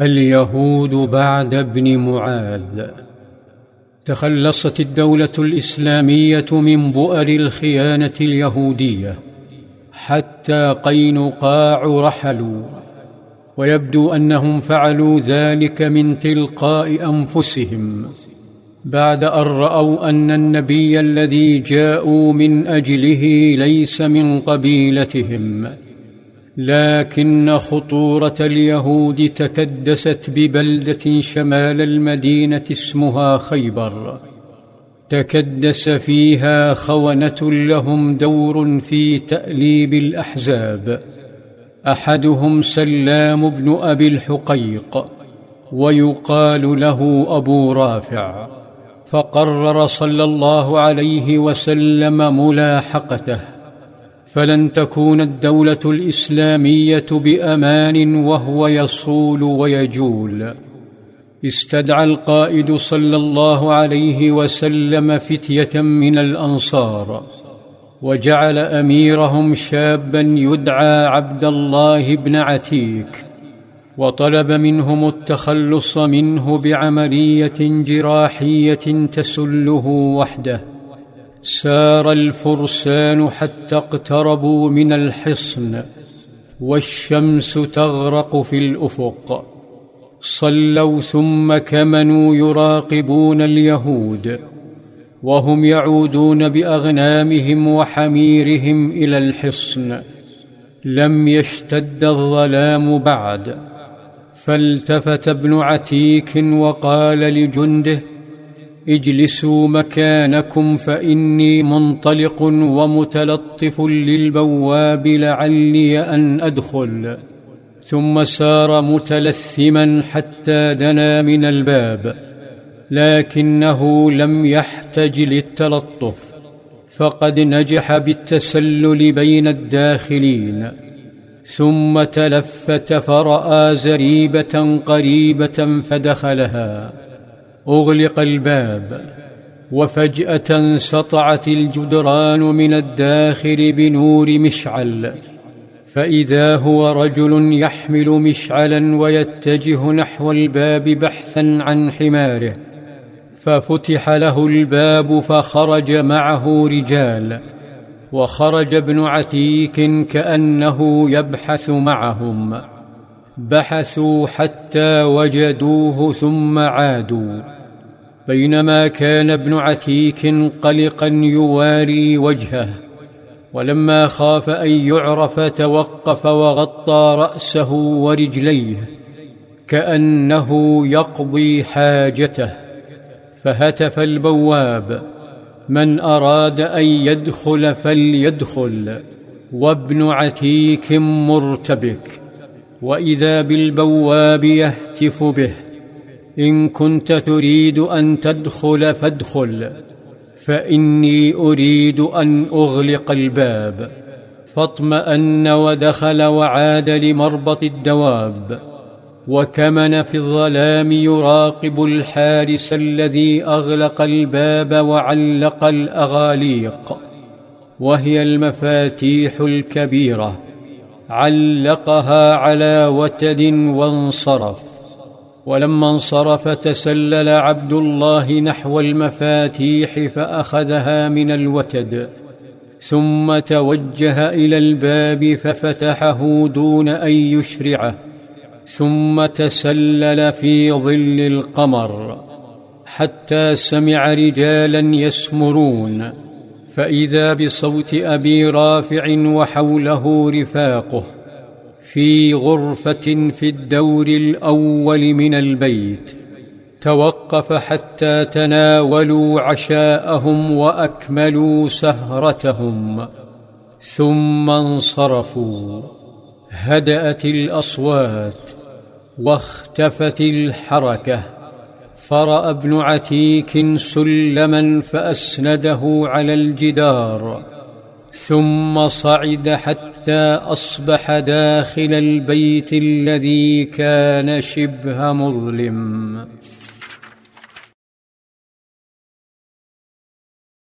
اليهود بعد ابن معاذ. تخلصت الدولة الإسلامية من بؤر الخيانة اليهودية حتى قينقاع رحلوا. ويبدو أنهم فعلوا ذلك من تلقاء أنفسهم بعد أن رأوا أن النبي الذي جاءوا من أجله ليس من قبيلتهم. لكن خطورة اليهود تكدست ببلدة شمال المدينة اسمها خيبر. تكدس فيها خونة لهم دور في تأليب الأحزاب. أحدهم سلام بن أبي الحقيق ويقال له أبو رافع. فقرر صلى الله عليه وسلم ملاحقته. فلن تكون الدولة الإسلامية بأمان وهو يصول ويجول. استدعى القائد صلى الله عليه وسلم فتية من الأنصار وجعل أميرهم شابا يدعى عبد الله بن عتيك وطلب منهم التخلص منه بعملية جراحية تسله وحده. سار الفرسان حتى اقتربوا من الحصن والشمس تغرق في الأفق. صلوا ثم كمنوا يراقبون اليهود وهم يعودون بأغنامهم وحميرهم إلى الحصن. لم يشتد الظلام بعد. فالتفت ابن عتيك وقال لجنده اجلسوا مكانكم فإني منطلق ومتلطف للبواب لعلي أن أدخل. ثم سار متلثما حتى دنا من الباب لكنه لم يحتج للتلطف فقد نجح بالتسلل بين الداخلين. ثم تلفت فرأى زريبة قريبة فدخلها. أغلق الباب وفجأة سطعت الجدران من الداخل بنور مشعل فإذا هو رجل يحمل مشعلا ويتجه نحو الباب بحثا عن حماره ففتح له الباب فخرج معه رجال وخرج ابن عتيك كأنه يبحث معهم بحثوا حتى وجدوه ثم عادوا. بينما كان ابن عتيك قلقا يواري وجهه ولما خاف أن يعرف توقف وغطى رأسه ورجليه كأنه يقضي حاجته فهتف البواب من أراد أن يدخل فليدخل وابن عتيك مرتبك وإذا بالبواب يهتف به. إن كنت تريد أن تدخل فادخل فإني أريد أن أغلق الباب. فاطمأن ودخل وعاد لمربط الدواب. وكمن في الظلام يراقب الحارس الذي أغلق الباب وعلق الأغاليق. وهي المفاتيح الكبيرة. علقها على وتد وانصرف. ولما انصرف تسلل عبد الله نحو المفاتيح فأخذها من الوتد ثم توجه إلى الباب ففتحه دون أن يشرعه ثم تسلل في ظل القمر حتى سمع رجالا يسمرون فإذا بصوت أبي رافع وحوله رفاقه في غرفة في الدور الأول من البيت توقف حتى تناولوا عشاءهم وأكملوا سهرتهم ثم انصرفوا هدأت الأصوات واختفت الحركة فرأى ابن عتيك سلما فأسنده على الجدار. ثم صعد حتى أصبح داخل البيت الذي كان شبه مظلم.